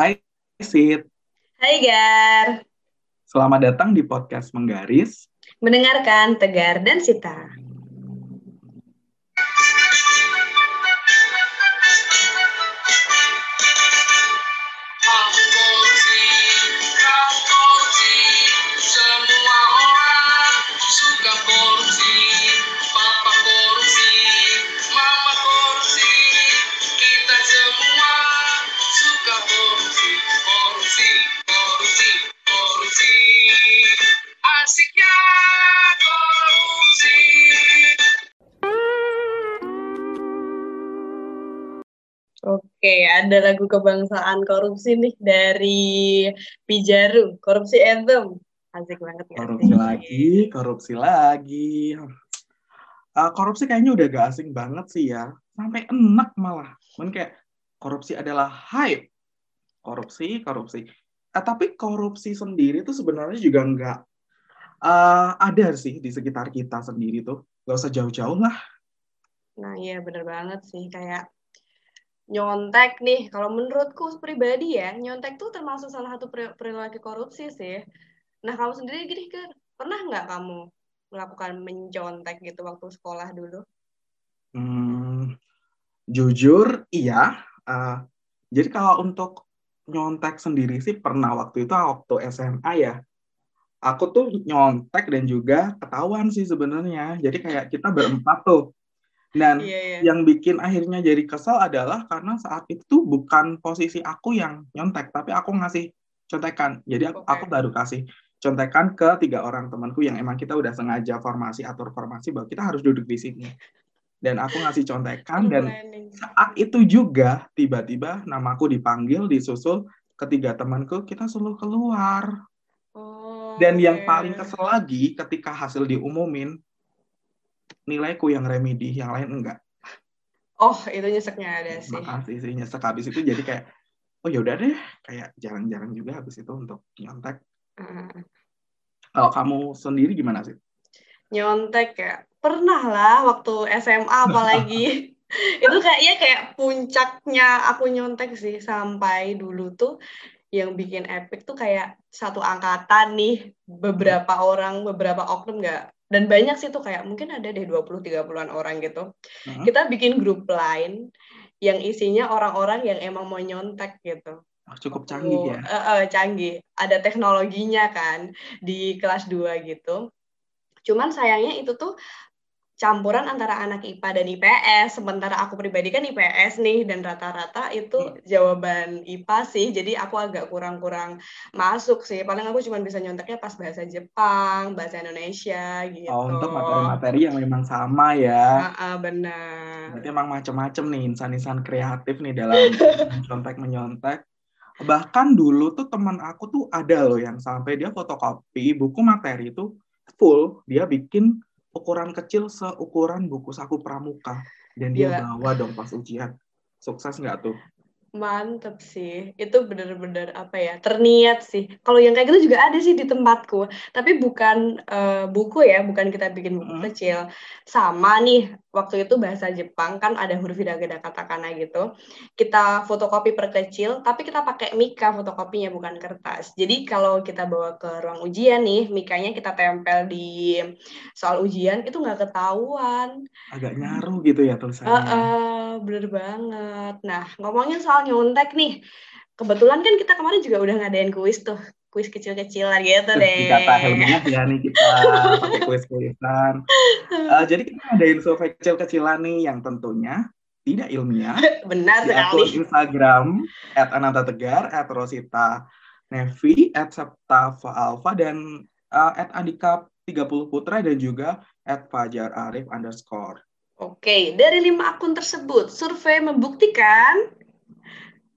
Hai Sid, Hai Gar, selamat datang di podcast Menggaris. mendengarkan Tegar dan Sita. Oke, ada lagu kebangsaan korupsi nih dari Pijaru, Korupsi Anthem. Asik banget ya. Korupsi lagi, korupsi lagi. Ah, korupsi kayaknya udah gak asing banget sih ya. Sampai enak malah. Men kayak korupsi adalah hype. Korupsi, korupsi. Ah, tapi korupsi sendiri tuh sebenarnya juga nggak ah, ada sih di sekitar kita sendiri tuh. Gak usah jauh-jauh lah. Nah, iya bener banget sih. Kayak nyontek nih, kalau menurutku pribadi ya, nyontek tuh termasuk salah satu peri- perilaku korupsi sih. Nah, kamu sendiri gini, Gar, pernah nggak kamu melakukan mencontek gitu waktu sekolah dulu? Hmm, jujur, iya. Ah, jadi kalau untuk nyontek sendiri sih pernah waktu itu waktu SMA ya. Aku tuh nyontek dan juga ketahuan sih sebenarnya. Jadi kayak kita berempat tuh. Dan Iya, iya. yang bikin akhirnya jadi kesel adalah karena saat itu bukan posisi aku yang nyontek, tapi aku ngasih contekan. Jadi aku, Oke. aku baru kasih contekan ke tiga orang temanku yang emang kita udah sengaja formasi atur formasi bahwa kita harus duduk di sini. Dan aku ngasih contekan dan saat itu juga tiba-tiba namaku dipanggil, disusul ketiga temanku, kita selalu keluar. Oh, Dan yang oke. paling kesel lagi ketika hasil diumumin, nilaiku yang remedi, yang lain enggak. Oh, itu nyeseknya ada sih. Makasih sih nyesek habis itu jadi kayak, oh yaudah deh, kayak jarang-jarang juga habis itu untuk nyontek. Heeh. Kalau kamu sendiri gimana sih? Nyontek ya. Pernah lah waktu SMA apalagi. itu kayaknya kayak puncaknya aku nyontek sih sampai dulu tuh yang bikin epic tuh kayak satu angkatan nih beberapa orang beberapa oknum nggak dan banyak sih tuh kayak mungkin ada deh 20-30an orang gitu Hmm? kita bikin grup lain yang isinya orang-orang yang emang mau nyontek gitu Oh, Cukup canggih ya. Eh, eh, canggih. Ada teknologinya kan di kelas 2 gitu. Cuman sayangnya itu tuh campuran antara anak IPA dan IPS. Sementara aku pribadi kan IPS nih dan rata-rata itu jawaban IPA sih. Jadi aku agak kurang-kurang masuk sih. Paling aku cuma bisa nyonteknya pas bahasa Jepang, bahasa Indonesia gitu. Oh, untuk materi-materi yang memang sama ya. Ah, benar. Berarti emang macem-macem nih insan-insan kreatif nih dalam mencontek-menyontek. Bahkan dulu tuh teman aku tuh ada loh yang sampai dia fotokopi buku materi itu full, dia bikin ukuran kecil seukuran buku saku pramuka dan dia Gila. bawa dong pas ujian. Sukses nggak tuh? Mantep sih, itu bener-bener apa ya, terniat sih. Kalau yang kayak gitu juga ada sih di tempatku, tapi bukan eh, buku ya, bukan kita bikin buku Mm. kecil. Sama nih, waktu itu bahasa Jepang kan ada huruf hiragana katakana gitu. Kita fotokopi perkecil, tapi kita pakai mika fotokopinya bukan kertas. Jadi kalau kita bawa ke ruang ujian nih, mikanya kita tempel di soal ujian itu nggak ketahuan. Agak nyaru gitu ya tulisannya. Heeh, bener banget. Nah, ngomongin soal nyontek nih, kebetulan kan kita kemarin juga udah ngadain kuis tuh, kuis kecil-kecilan gitu deh. dikata ilmiah ya nih kita pakai kuis-kuisan. Eh, jadi kita ngadain survei kecil-kecilan nih yang tentunya tidak ilmiah. Benar di akun sekali. Instagram at Ananta Tegar, at Rosita Nevi, at Septa Alfa, dan uh, at Andika 30 Putra, dan juga at Fajar Arif underscore. Oke, dari lima akun tersebut, survei membuktikan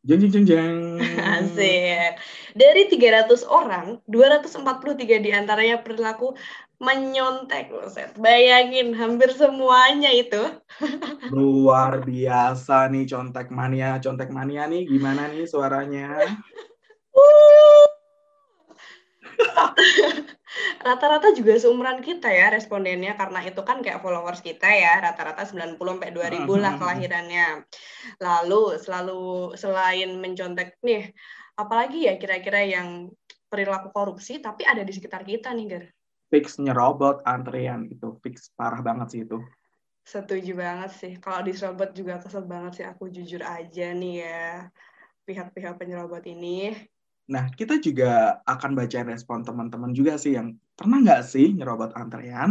Jeng jeng jeng jeng. Asik. Dari 300 orang, 243 di antaranya perilaku menyontek. Buset. Bayangin, hampir semuanya itu. Luar biasa nih contek mania, contek mania nih gimana nih suaranya? Rata-rata juga seumuran kita ya respondennya karena itu kan kayak followers kita ya rata-rata 90 sampai 2000 lah Mhm. kelahirannya. Lalu selalu selain mencontek nih apalagi ya kira-kira yang perilaku korupsi tapi ada di sekitar kita nih, Gar. Fix nyerobot antrean itu fix parah banget sih itu. Setuju banget sih. Kalau diserobot juga kesel banget sih aku jujur aja nih ya. Pihak-pihak penyerobot ini. Nah, kita juga akan baca respon teman-teman juga sih yang pernah nggak sih nyerobot antrean?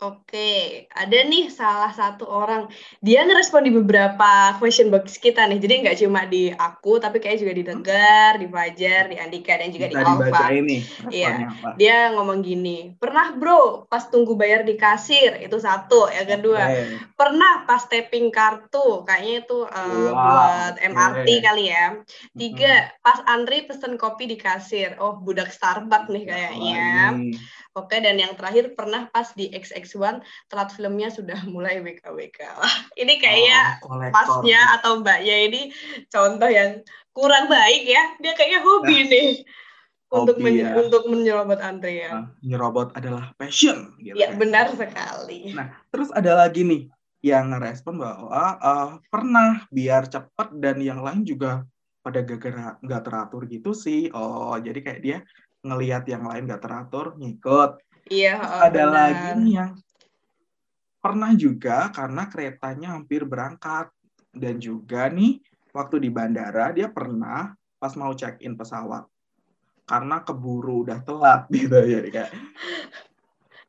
Oke, ada nih salah satu orang. Dia ngerespon di beberapa question box kita nih. Jadi nggak cuma di aku, tapi kayak juga di Tegar, di Fajar, di Andika, dan juga Bisa di Alfa. nih Iya. Dia ngomong gini, pernah bro pas tunggu bayar di kasir, itu satu. Yang kedua, Oke. pernah pas tapping kartu, kayaknya itu uh, Wow, buat oke. MRT kali ya. Tiga, pas antri pesen kopi di kasir. Oh, budak Starbucks nih kayaknya. Ini. Oke, dan yang terakhir pernah pas di XX1 telat filmnya sudah mulai WKWK. Ini kayaknya Oh, masnya atau mbaknya ini contoh yang kurang baik ya. Dia kayaknya hobi nih untuk Hobi men- ya. untuk menyerobot antrean. Nah, nyerobot adalah passion. Gitu Ya, kan. benar sekali. Nah, terus ada lagi nih yang ngerespon bahwa eh, pernah biar cepet dan yang lain juga pada gara nggak teratur gitu sih. Oh, jadi kayak dia ngelihat yang lain nggak teratur, ngikut. Iya, oh, ada benar. lagi nih yang pernah juga karena keretanya hampir berangkat dan juga nih waktu di bandara dia pernah pas mau check in pesawat karena keburu udah telat gitu ya kayak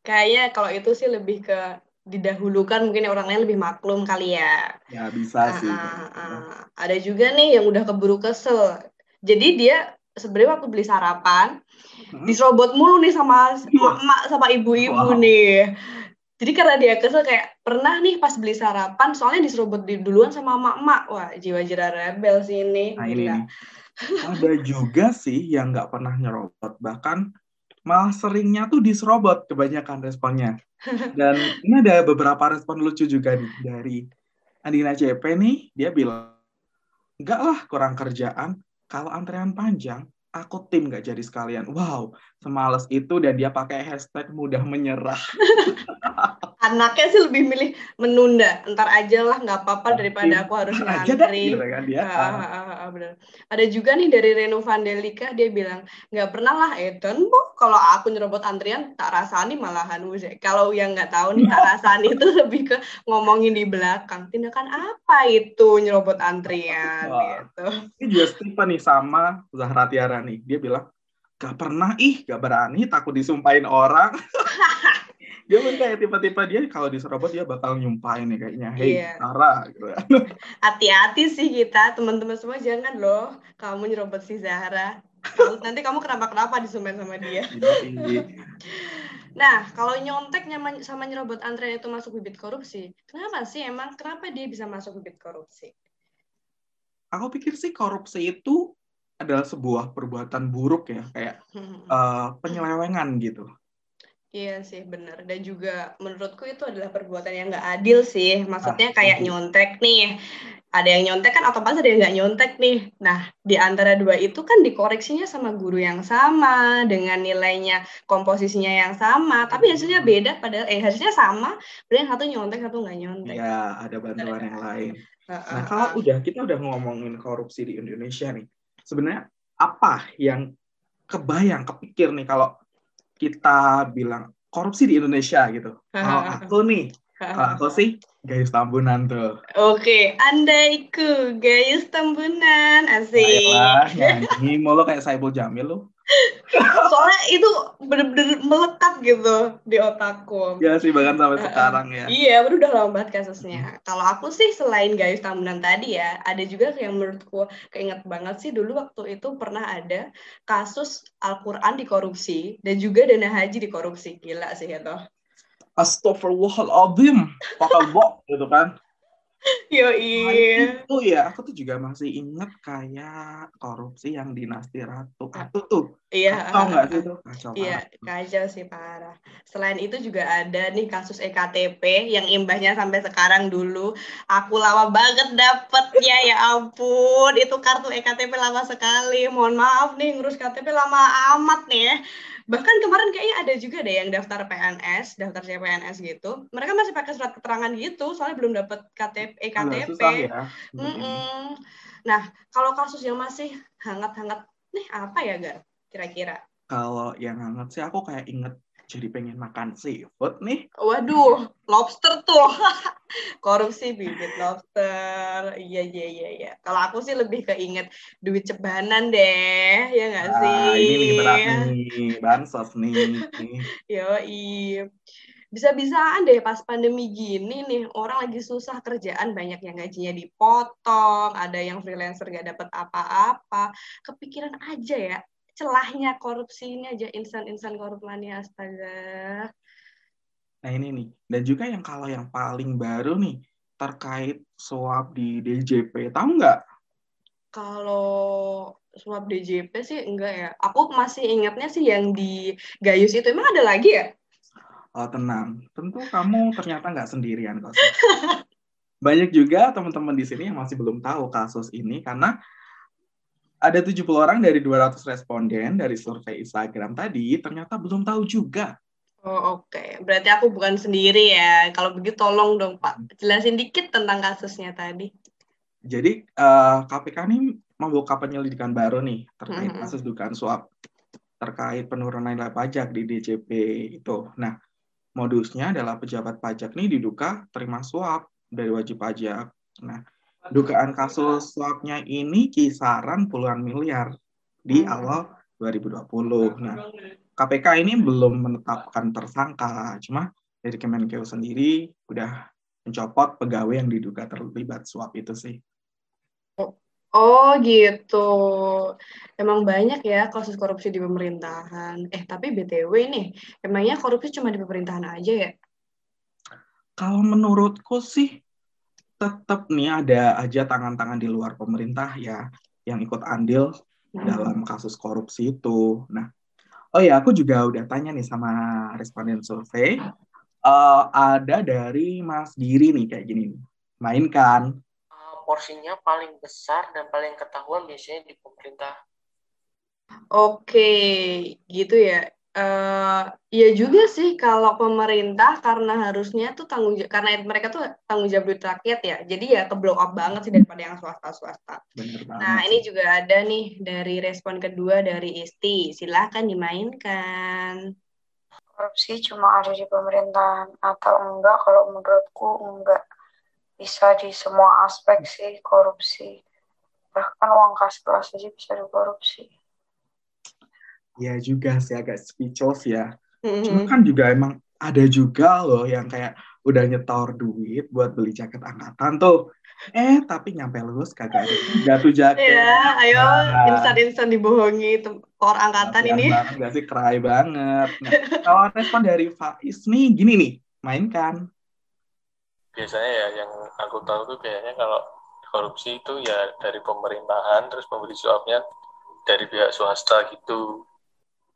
Kayaknya kalau itu sih lebih ke didahulukan mungkin orang lain lebih maklum kali ya. ya bisa sih Ah, ah, ah. Ada juga nih yang udah keburu kesel. Jadi dia sebenarnya waktu beli sarapan? Diserobot mulu nih sama emak sama ibu-ibu Wow. nih. Jadi karena dia kesel kayak pernah nih pas beli sarapan soalnya diserobot di duluan sama emak-emak. Wah, jiwa-jiwa rebel sih ini. Nah ini nih. Ada juga sih yang nggak pernah nyerobot, bahkan malah seringnya tuh diserobot kebanyakan responnya. Dan ini ada beberapa respon lucu juga nih dari Andina CP nih, dia bilang, enggak lah kurang kerjaan, kalau antrean panjang, aku tim nggak jadi sekalian. Wow, semales itu dan dia pakai hashtag mudah menyerah. Anaknya sih lebih milih menunda. Ntar aja lah, nggak apa-apa daripada aku harus ngantri. gitu kan dia. Ah, ah, ah, ah. Ada juga nih dari Reno Vandelika dia bilang nggak pernah lah Eden bu kalau aku nyerobot antrian tak rasani malahan Buset. Kalau yang nggak tahu nih tak rasani itu lebih ke ngomongin di belakang tindakan apa itu nyerobot antrian Wah. gitu. Ini juga nih sama Zahra Tiara nih. Dia bilang, gak pernah ih, gak berani, takut disumpahin orang. dia pun kayak tipe-tipe dia kalau diserobot dia bakal nyumpahin nih kayaknya. Hei, Iya. Zahra. Gitu. Hati-hati sih kita teman-teman semua jangan loh kamu nyerobot si Zahra. Nanti kamu kenapa-kenapa disumpahin sama dia. Ini. Nah, kalau nyontek sama nyerobot antrean itu masuk bibit korupsi, kenapa sih emang? Kenapa dia bisa masuk bibit korupsi? Aku pikir sih korupsi itu adalah sebuah perbuatan buruk ya, kayak eh, penyelewengan gitu. Iya sih, benar. Dan juga menurutku itu adalah perbuatan yang nggak adil sih. Maksudnya Ah, kayak setuju. nyontek nih. Ada yang nyontek kan otomatis ada yang nggak nyontek nih. Nah, di antara dua itu kan dikoreksinya sama guru yang sama, dengan nilainya komposisinya yang sama, tapi hasilnya beda padahal eh hasilnya sama, yang satu nyontek, satu nggak nyontek. Ya, ada bantuan yang lain. Ah, Nah, ah, kalau ah. udah kita udah ngomongin korupsi di Indonesia nih, sebenarnya apa yang kebayang, kepikir nih kalau kita bilang korupsi di Indonesia gitu? Kalau aku nih, kalau aku sih Gayus Tambunan tuh. Oke, andaiku gayus tembunan asik. Ayolah, nyanyi mulu kayak Saiful Jamil lu. Soalnya itu bener-bener melekat gitu di otakku. Ya sih, bahkan sampai Uh-uh. sekarang ya. Iya, baru udah lama banget kasusnya. Kalau aku sih selain gayus tambunan tadi ya, ada juga yang menurutku keinget banget sih dulu waktu itu pernah ada kasus Al-Quran dikorupsi dan juga dana haji dikorupsi. Gila sih itu. Astagfirullahaladzim. Pakal bok gitu kan. Yo Nah, iya. itu ya, aku tuh juga masih inget kayak korupsi yang dinasti Ratu Atu tuh. Iya. Kacau nggak sih itu? Kacau Iya, kacau sih parah. Selain itu juga ada nih kasus EKTP yang imbasnya sampai sekarang dulu. Aku lama banget dapetnya, ya ampun. Itu kartu EKTP lama sekali. Mohon maaf nih, ngurus KTP lama amat nih ya. Bahkan kemarin kayaknya ada juga deh yang daftar PNS, daftar CPNS gitu. Mereka masih pakai surat keterangan gitu, soalnya belum dapet KTP, Agak EKTP. susah ya. Mm-mm. Mm-mm. Nah, kalau kasus yang masih hangat-hangat nih apa ya, Gar? Kira-kira? Kalau yang hangat sih aku kayak inget jadi pengen makan seafood nih. Waduh, lobster tuh. Korupsi bibit lobster. Iya, iya, iya, iya. Kalau aku sih lebih keinget duit cebanan deh, ya nggak Ah, sih? ini nih berat nih, bansos nih. Yoi. Bisa-bisaan deh pas pandemi gini nih, orang lagi susah kerjaan, banyak yang gajinya dipotong, ada yang freelancer gak dapat apa-apa. Kepikiran aja ya, celahnya korupsi ini aja, insan-insan korup mania, astaga. Nah ini nih, dan juga yang kalau yang paling baru nih, terkait suap di DJP, tahu nggak? Kalau suap DJP sih enggak ya. Aku masih ingatnya sih yang di Gayus itu. Emang ada lagi ya? Oh, tenang, tentu kamu ternyata nggak sendirian kok. Banyak juga teman-teman di sini yang masih belum tahu kasus ini karena ada 70 orang dari 200 responden dari survei Instagram tadi ternyata belum tahu juga. Oh, oke. Berarti aku bukan sendiri ya. Kalau begitu tolong dong, Pak. Jelasin dikit tentang kasusnya tadi. Jadi eh, KPK ini membuka penyelidikan baru nih terkait Mhm. kasus dugaan suap terkait penurunan nilai pajak di DJP itu. Nah, modusnya adalah pejabat pajak nih diduga terima suap dari wajib pajak. Nah, dugaan kasus suapnya ini kisaran puluhan miliar di Hmm. awal 2020. Nah, KPK ini belum menetapkan tersangka, cuma dari Kemenkeu sendiri udah mencopot pegawai yang diduga terlibat suap itu sih. Oh gitu. Emang banyak ya kasus korupsi di pemerintahan. Eh tapi BTW nih, emangnya korupsi cuma di pemerintahan aja ya? Kalau menurutku sih tetap nih ada aja tangan-tangan di luar pemerintah ya yang ikut andil Hmm. dalam kasus korupsi itu. Nah, oh ya aku juga udah tanya nih sama responden survei. Eh, ada dari Mas Giri nih kayak gini. Mainkan. Uh, porsinya paling besar dan paling ketahuan biasanya di pemerintah. Oke, gitu ya. Eh, iya juga sih kalau pemerintah karena harusnya tuh tanggung jawab karena mereka tuh tanggung jawab duit rakyat ya. Jadi ya ke blow up banget sih daripada yang swasta-swasta. Bener banget Nah, sih. ini juga ada nih dari respon kedua dari Isti. Silahkan dimainkan. korupsi cuma ada di pemerintahan atau enggak kalau menurutku enggak bisa di semua aspek sih korupsi bahkan uang kas kelas aja bisa dikorupsi Ya juga sih agak speechless ya. Hmm. Cuma kan juga emang ada juga loh yang kayak udah nyetor duit buat beli jaket angkatan tuh. Eh, tapi nyampe lulus kagak ada juga tuh jaket. Ya, ayo Nah. insan-insan dibohongi kor angkatan ini. banget gak sih? Cry banget. Nah, kalau respon dari Faiz nih, gini nih. Mainkan. Biasanya ya yang aku tahu tuh kayaknya kalau korupsi itu ya dari pemerintahan terus pemberi suapnya dari pihak swasta gitu.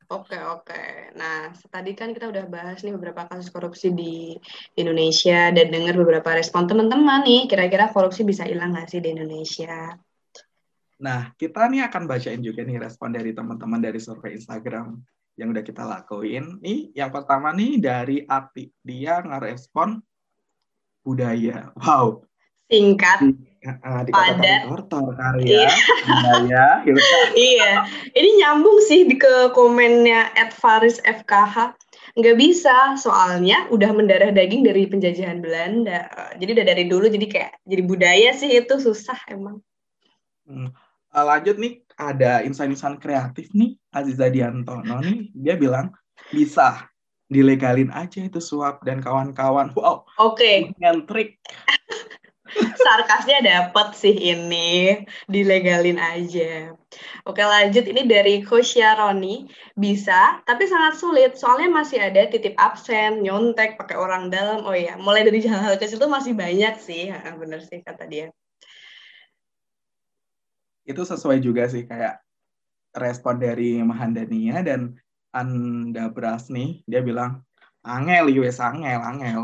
Oke, oke. Nah, tadi kan kita udah bahas nih beberapa kasus korupsi di Indonesia dan dengar beberapa respon teman-teman nih. Kira-kira korupsi bisa hilang nggak sih di Indonesia? Nah, kita nih akan bacain juga nih respon dari teman-teman dari survei Instagram yang udah kita lakuin. Nih, yang pertama nih dari Ati. Dia ngerespon budaya. Wow. Singkat. Uh, dikatakan Padat. tortor karya, budaya, Hilka. iya, ini nyambung sih di ke komennya Ed Faris FKH. Nggak bisa, soalnya udah mendarah daging dari penjajahan Belanda. Jadi udah dari dulu, jadi kayak jadi budaya sih itu susah emang. Hmm. Uh, lanjut nih, ada insan-insan kreatif nih, Aziza Diantono nih, dia bilang bisa dilegalin aja itu suap dan kawan-kawan. Wow, Oke, dengan trik. sarkasnya dapet sih ini, dilegalin aja. Oke lanjut, ini dari Kosya Roni, bisa, tapi sangat sulit, soalnya masih ada titip absen, nyontek, pakai orang dalam, oh iya, mulai dari hal-hal kecil itu masih banyak sih, bener sih kata dia. Itu sesuai juga sih kayak respon dari Mahandania dan Anda Bras nih, dia bilang, angel, US angel, angel.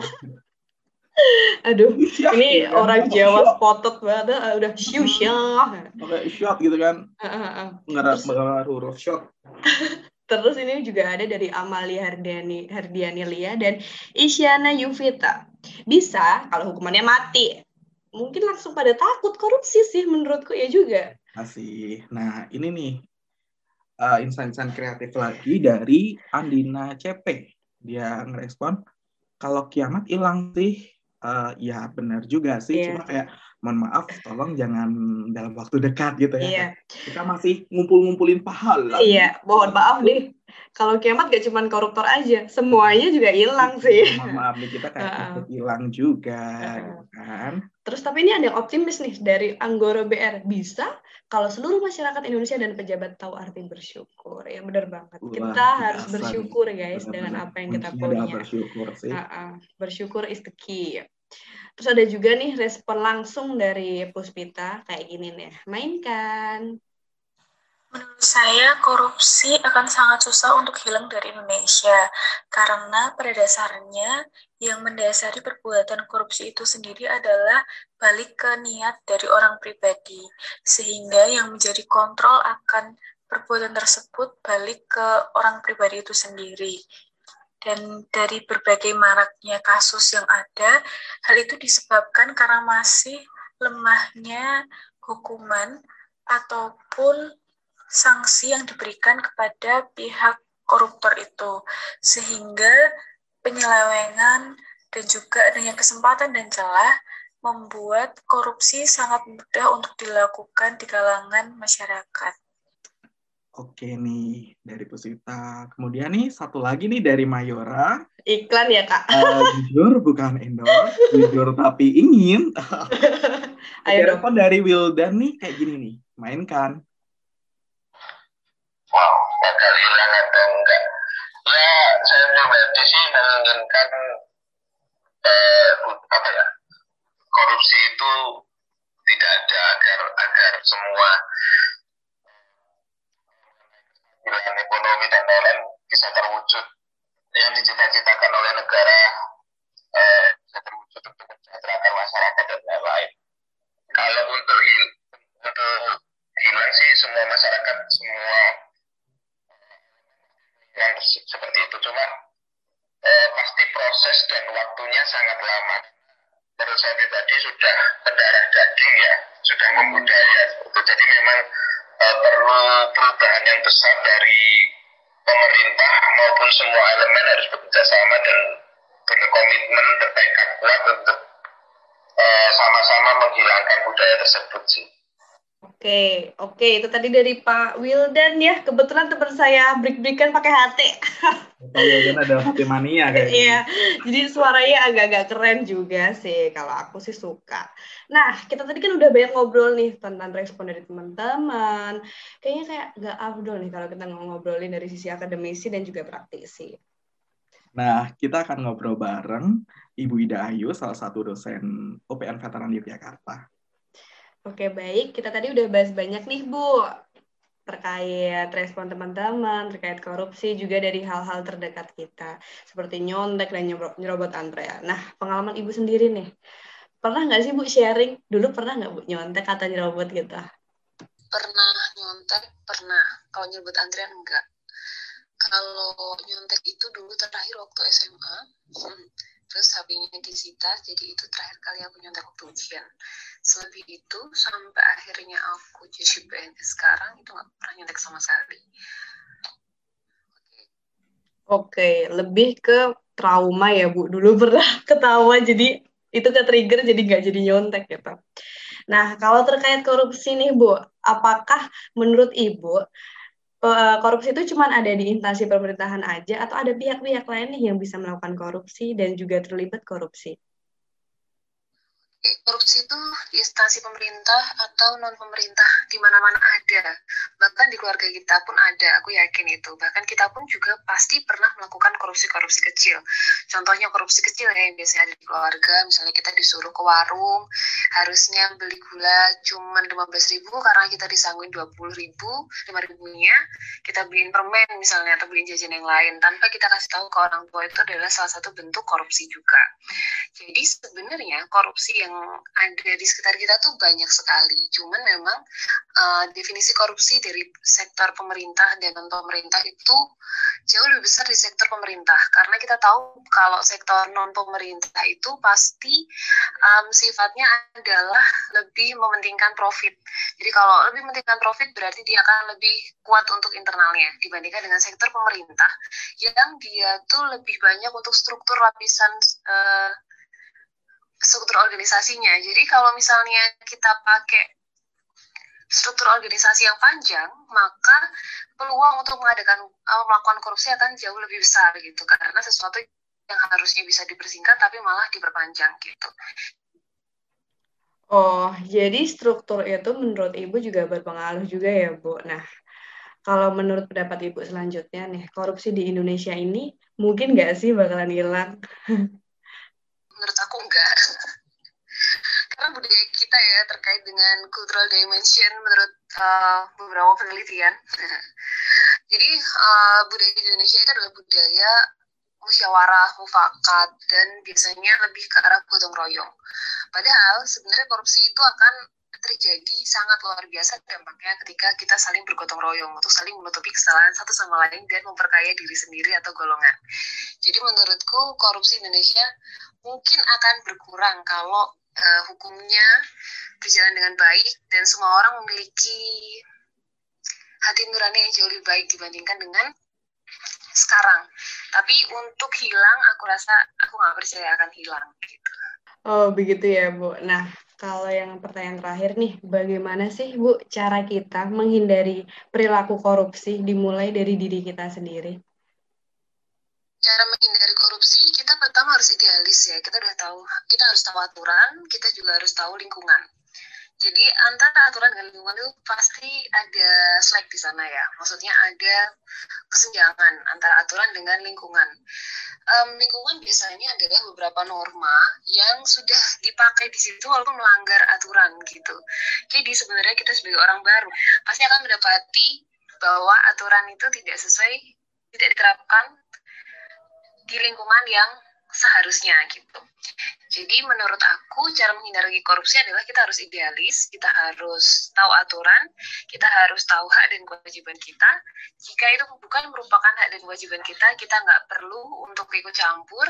Aduh, Syah, ini gitu kan. orang Jawa syah? spotot banget, ah, udah syu syah. Pakai shot gitu kan, ah. ngeras huruf shot. Terus ini juga ada dari Amalia Hardiani, Hardiani Lia dan Isyana Yuvita. Bisa kalau hukumannya mati. mungkin langsung pada takut korupsi sih menurutku ya juga. Masih. Nah, ini nih uh, insan-insan kreatif lagi dari Andina CP. Dia ngerespon kalau kiamat hilang sih uh, ya benar juga sih, Iya. cuma kayak mohon maaf tolong jangan dalam waktu dekat gitu ya. Iya. Kita masih ngumpul-ngumpulin pahala. Iya, mohon maaf nih. Kalau kiamat gak cuma koruptor aja, semuanya juga hilang sih. Mohon maaf nih kita kayak hilang juga Heeh. gitu kan. Terus tapi ini ada yang optimis nih dari Anggoro BR. Bisa kalau seluruh masyarakat Indonesia dan pejabat tahu arti bersyukur. Ya benar banget. Luar Kita harus bersyukur guys dengan Benar-benar. apa yang kita punya. bersyukur sih. Heeh, bersyukur is the key. Terus ada juga nih respon langsung dari Puspita kayak gini nih. Mainkan. Menurut saya, korupsi akan sangat susah untuk hilang dari Indonesia karena pada dasarnya yang mendasari perbuatan korupsi itu sendiri adalah balik ke niat dari orang pribadi, sehingga yang menjadi kontrol akan perbuatan tersebut balik ke orang pribadi itu sendiri. Dan dari berbagai maraknya kasus yang ada, hal itu disebabkan karena masih lemahnya hukuman ataupun sanksi yang diberikan kepada pihak koruptor itu sehingga penyelewengan dan juga adanya kesempatan dan celah membuat korupsi sangat mudah untuk dilakukan di kalangan masyarakat. Oke nih dari Pusita. Kemudian nih satu lagi nih dari Mayora. Iklan ya kak. Eh, jujur bukan endorse, jujur tapi ingin. Ayo Ada dong. dari Wildan nih kayak gini nih. Mainkan. Wow, bakal hilang atau enggak? Ya, saya pribadi sih menginginkan eh, apa ya korupsi itu tidak ada agar agar semua pilihan ekonomi dan lain-lain bisa terwujud yang dicita-citakan oleh negara yang besar dari pemerintah maupun semua elemen harus bekerja sama dan berkomitmen bertekad kuat untuk eh, sama-sama menghilangkan budaya tersebut sih Oke, oke itu tadi dari Pak Wildan ya. Kebetulan teman saya break-breakan pakai HT. Atau Wildan ada hati mania kayak Iya, jadi suaranya agak-agak keren juga sih kalau aku sih suka. Nah, kita tadi kan udah banyak ngobrol nih tentang respon dari teman-teman. Kayaknya kayak nggak afdol nih kalau kita ngobrolin dari sisi akademisi dan juga praktisi. Nah, kita akan ngobrol bareng Ibu Ida Ayu, salah satu dosen UPN Veteran Yogyakarta. Oke, baik. Kita tadi udah bahas banyak nih, Bu. Terkait respon teman-teman, terkait korupsi, juga dari hal-hal terdekat kita. Seperti nyontek dan nyerobot, nyerobot antrean. Nah, pengalaman Ibu sendiri nih. Pernah nggak sih, Bu, sharing? Dulu pernah nggak, Bu, nyontek atau nyerobot gitu? pernah nyontek pernah kalau nyebut antrian enggak kalau nyontek itu dulu terakhir waktu SMA hmm, terus HP-nya disita jadi itu terakhir kali aku nyontek waktu ujian selebih itu sampai akhirnya aku jadi PNS sekarang itu nggak pernah nyontek sama sekali Oke, lebih ke trauma ya, Bu. Dulu pernah ketawa, jadi itu ke trigger jadi nggak jadi nyontek gitu. Nah, kalau terkait korupsi nih, Bu, apakah menurut Ibu korupsi itu cuma ada di instansi pemerintahan aja atau ada pihak-pihak lain nih yang bisa melakukan korupsi dan juga terlibat korupsi? Korupsi itu di instansi pemerintah atau non pemerintah di mana-mana ada. Bahkan di keluarga kita pun ada aku yakin itu. Bahkan kita pun juga pasti pernah melakukan korupsi-korupsi kecil. Contohnya korupsi kecil ya yang biasanya ada di keluarga. Misalnya kita disuruh ke warung harusnya beli gula cuma 15.000 ribu karena kita disangguin 20 ribu 5 ribunya kita beliin permen misalnya atau beliin jajan yang lain. Tanpa kita kasih tahu ke orang tua itu adalah salah satu bentuk korupsi juga. Jadi sebenarnya korupsi yang yang ada di sekitar kita tuh banyak sekali. Cuman memang uh, definisi korupsi dari sektor pemerintah dan non pemerintah itu jauh lebih besar di sektor pemerintah karena kita tahu kalau sektor non pemerintah itu pasti um, sifatnya adalah lebih mementingkan profit. Jadi kalau lebih mementingkan profit berarti dia akan lebih kuat untuk internalnya dibandingkan dengan sektor pemerintah yang dia tuh lebih banyak untuk struktur lapisan uh, struktur organisasinya. Jadi kalau misalnya kita pakai struktur organisasi yang panjang, maka peluang untuk mengadakan uh, melakukan korupsi akan jauh lebih besar gitu karena sesuatu yang harusnya bisa dipersingkat tapi malah diperpanjang gitu. Oh, jadi struktur itu menurut Ibu juga berpengaruh juga ya, Bu. Nah, kalau menurut pendapat Ibu selanjutnya nih, korupsi di Indonesia ini mungkin nggak sih bakalan hilang? Menurut aku enggak karena budaya kita ya terkait dengan cultural dimension menurut uh, beberapa penelitian. Jadi uh, budaya Indonesia itu adalah budaya musyawarah, mufakat, dan biasanya lebih ke arah gotong royong. Padahal sebenarnya korupsi itu akan terjadi sangat luar biasa dampaknya ketika kita saling bergotong royong untuk saling menutupi kesalahan satu sama lain dan memperkaya diri sendiri atau golongan. Jadi menurutku korupsi Indonesia mungkin akan berkurang kalau uh, hukumnya berjalan dengan baik dan semua orang memiliki hati nurani yang jauh lebih baik dibandingkan dengan sekarang. Tapi untuk hilang, aku rasa aku nggak percaya akan hilang. Gitu. Oh begitu ya Bu. Nah kalau yang pertanyaan terakhir nih, bagaimana sih Bu cara kita menghindari perilaku korupsi dimulai dari diri kita sendiri? cara menghindari korupsi kita pertama harus idealis ya kita udah tahu kita harus tahu aturan kita juga harus tahu lingkungan jadi antara aturan dengan lingkungan itu pasti ada slack di sana ya. Maksudnya ada kesenjangan antara aturan dengan lingkungan. Um, lingkungan biasanya adalah beberapa norma yang sudah dipakai di situ walaupun melanggar aturan gitu. Jadi sebenarnya kita sebagai orang baru pasti akan mendapati bahwa aturan itu tidak sesuai tidak diterapkan di lingkungan yang seharusnya gitu. Jadi menurut aku cara menghindari korupsi adalah kita harus idealis, kita harus tahu aturan, kita harus tahu hak dan kewajiban kita. Jika itu bukan merupakan hak dan kewajiban kita, kita nggak perlu untuk ikut campur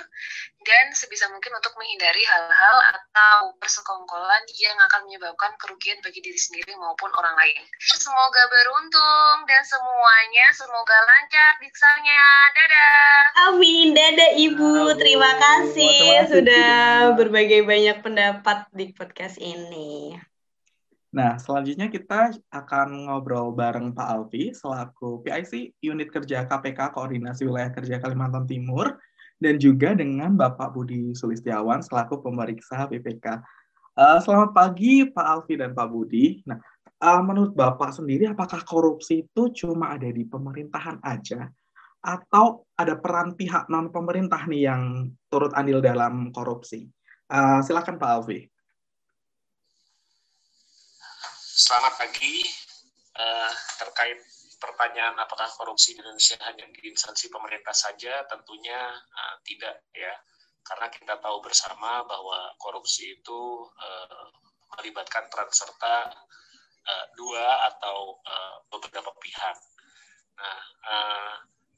dan sebisa mungkin untuk menghindari hal-hal atau persekongkolan yang akan menyebabkan kerugian bagi diri sendiri maupun orang lain. Semoga beruntung dan semuanya semoga lancar diksanya. Dadah. Amin. Dadah Ibu. Terima kasih sudah berbagai banyak pendapat di podcast ini. Nah, selanjutnya kita akan ngobrol bareng Pak Alfi selaku PIC Unit Kerja KPK Koordinasi Wilayah Kerja Kalimantan Timur dan juga dengan Bapak Budi Sulistiawan selaku pemeriksa BPK. Uh, eh, selamat pagi Pak Alfi dan Pak Budi. Nah, uh, menurut Bapak sendiri apakah korupsi itu cuma ada di pemerintahan aja atau ada peran pihak non pemerintah nih yang turut andil dalam korupsi? Uh, silakan Pak Alfi. Selamat pagi. Uh, terkait pertanyaan apakah korupsi di Indonesia hanya di instansi pemerintah saja, tentunya uh, tidak ya. Karena kita tahu bersama bahwa korupsi itu uh, melibatkan peran serta uh, dua atau uh, beberapa pihak. Nah, uh,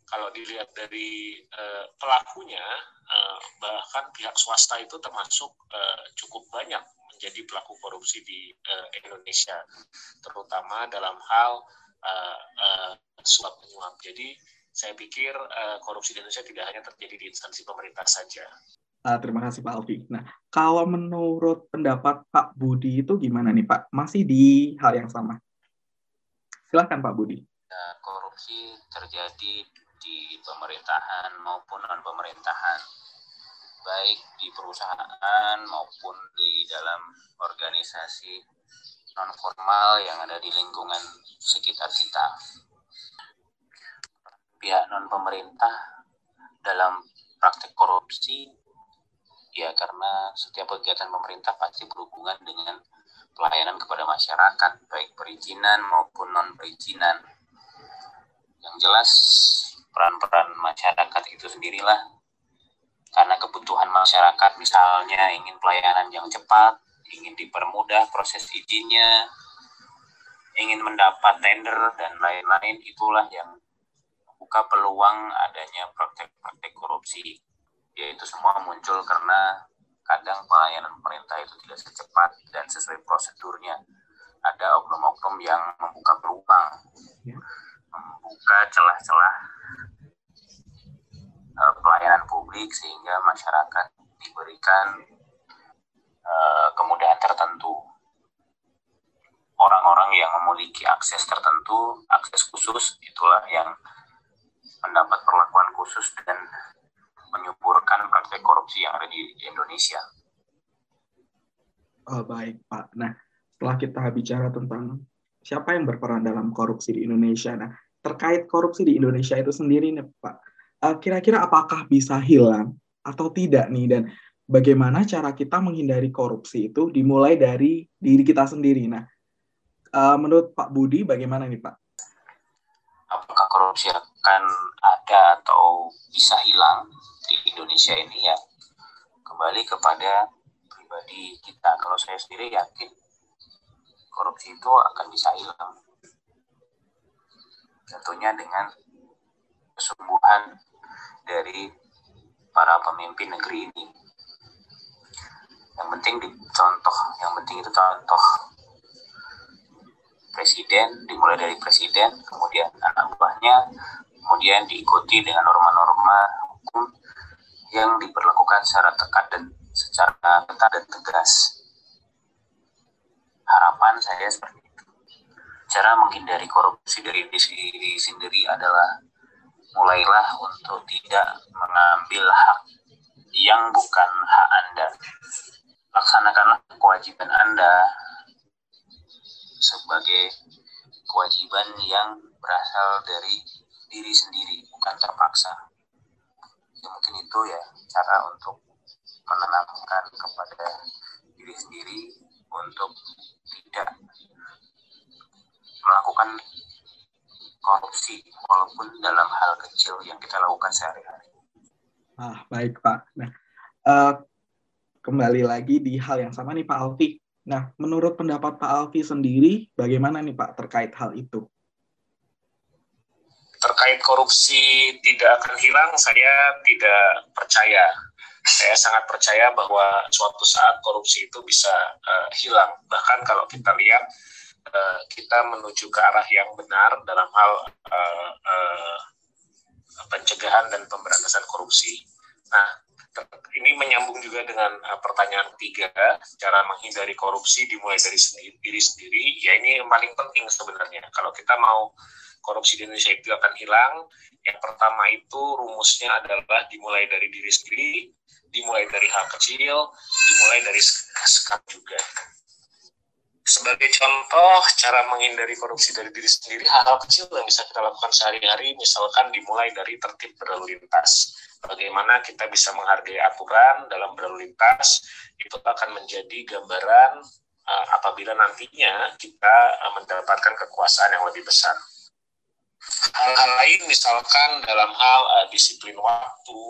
kalau dilihat dari uh, pelakunya uh, bahkan pihak swasta itu termasuk uh, cukup banyak menjadi pelaku korupsi di uh, Indonesia terutama dalam hal uh, uh, suap menyuap jadi saya pikir uh, korupsi di Indonesia tidak hanya terjadi di instansi pemerintah saja Uh, terima kasih Pak Alfi. Nah, kalau menurut pendapat Pak Budi itu gimana nih Pak? Masih di hal yang sama? Silahkan Pak Budi. korupsi terjadi di pemerintahan maupun non pemerintahan baik di perusahaan maupun di dalam organisasi non formal yang ada di lingkungan sekitar kita. Pihak non pemerintah dalam praktek korupsi ya karena setiap kegiatan pemerintah pasti berhubungan dengan pelayanan kepada masyarakat baik perizinan maupun non perizinan yang jelas peran-peran masyarakat itu sendirilah karena kebutuhan masyarakat misalnya ingin pelayanan yang cepat ingin dipermudah proses izinnya, ingin mendapat tender dan lain-lain itulah yang membuka peluang adanya praktek-praktek korupsi. Yaitu semua muncul karena kadang pelayanan pemerintah itu tidak secepat dan sesuai prosedurnya. Ada oknum-oknum yang membuka peluang, ya. membuka celah-celah uh, pelayanan publik sehingga masyarakat diberikan uh, kemudahan tertentu. Orang-orang yang memiliki akses tertentu, akses khusus, itulah yang mendapat perlakuan khusus dan menyuburkan praktek korupsi yang ada di Indonesia. Oh, baik, Pak. Nah, setelah kita bicara tentang siapa yang berperan dalam korupsi di Indonesia, nah terkait korupsi di Indonesia itu sendiri nih, Pak, eh, kira-kira apakah bisa hilang atau tidak nih, dan bagaimana cara kita menghindari korupsi itu dimulai dari diri kita sendiri. Nah, eh, menurut Pak Budi, bagaimana nih, Pak? Apakah korupsi akan ada atau bisa hilang? di Indonesia ini ya kembali kepada pribadi kita. Kalau saya sendiri yakin korupsi itu akan bisa hilang. Tentunya dengan kesungguhan dari para pemimpin negeri ini. Yang penting dicontoh, yang penting itu contoh presiden dimulai dari presiden, kemudian anak buahnya, kemudian diikuti dengan norma-norma hukum yang diperlakukan secara tekat dan secara ketat dan tegas. Harapan saya seperti itu. Cara menghindari korupsi dari diri sendiri adalah mulailah untuk tidak mengambil hak yang bukan hak Anda. Laksanakanlah kewajiban Anda sebagai kewajiban yang berasal dari diri sendiri, bukan terpaksa ya mungkin itu ya cara untuk menenangkan kepada diri sendiri untuk tidak melakukan korupsi walaupun dalam hal kecil yang kita lakukan sehari-hari. Ah baik Pak. Nah uh, kembali lagi di hal yang sama nih Pak Alfi. Nah menurut pendapat Pak Alfi sendiri bagaimana nih Pak terkait hal itu? terkait korupsi tidak akan hilang, saya tidak percaya. Saya sangat percaya bahwa suatu saat korupsi itu bisa uh, hilang. Bahkan kalau kita lihat uh, kita menuju ke arah yang benar dalam hal uh, uh, pencegahan dan pemberantasan korupsi. Nah, ini menyambung juga dengan uh, pertanyaan ketiga, cara menghindari korupsi dimulai dari sendiri, diri sendiri. Ya ini yang paling penting sebenarnya. Kalau kita mau korupsi di Indonesia itu akan hilang. Yang pertama itu rumusnya adalah dimulai dari diri sendiri, dimulai dari hal kecil, dimulai dari sekat juga. Sebagai contoh, cara menghindari korupsi dari diri sendiri, hal-hal kecil yang bisa kita lakukan sehari-hari, misalkan dimulai dari tertib berlalu lintas. Bagaimana kita bisa menghargai aturan dalam berlalu lintas, itu akan menjadi gambaran uh, apabila nantinya kita uh, mendapatkan kekuasaan yang lebih besar hal-hal lain misalkan dalam hal uh, disiplin waktu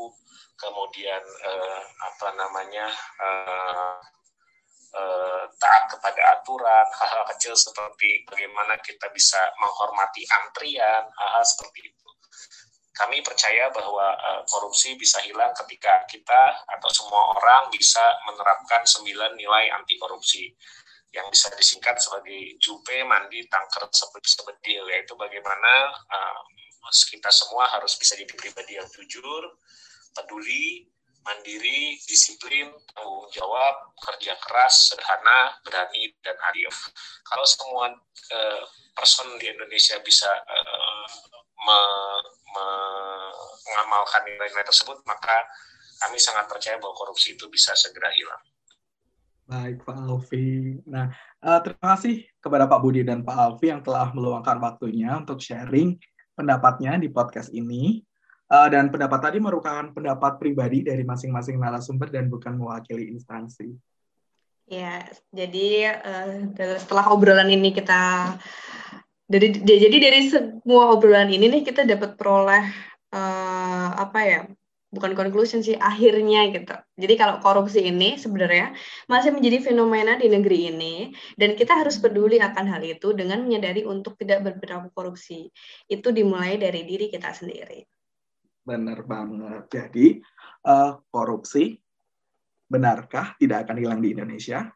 kemudian uh, apa namanya uh, uh, taat kepada aturan hal-hal kecil seperti bagaimana kita bisa menghormati antrian hal-hal seperti itu. Kami percaya bahwa uh, korupsi bisa hilang ketika kita atau semua orang bisa menerapkan sembilan nilai anti korupsi yang bisa disingkat sebagai jupe mandi tangker sebedil yaitu bagaimana uh, kita semua harus bisa jadi pribadi yang jujur peduli mandiri disiplin tanggung jawab kerja keras sederhana berani dan adil kalau semua uh, person di Indonesia bisa uh, me, me, mengamalkan nilai-nilai tersebut maka kami sangat percaya bahwa korupsi itu bisa segera hilang Baik, Pak Alfi. Nah, uh, terima kasih kepada Pak Budi dan Pak Alfi yang telah meluangkan waktunya untuk sharing pendapatnya di podcast ini. Uh, dan pendapat tadi merupakan pendapat pribadi dari masing-masing narasumber dan bukan mewakili instansi. Ya, jadi uh, setelah obrolan ini kita dari jadi dari semua obrolan ini nih kita dapat peroleh uh, apa ya? Bukan conclusion sih, akhirnya gitu. Jadi kalau korupsi ini sebenarnya masih menjadi fenomena di negeri ini dan kita harus peduli akan hal itu dengan menyadari untuk tidak berperilaku korupsi. Itu dimulai dari diri kita sendiri. Benar banget. Jadi, uh, korupsi benarkah tidak akan hilang di Indonesia?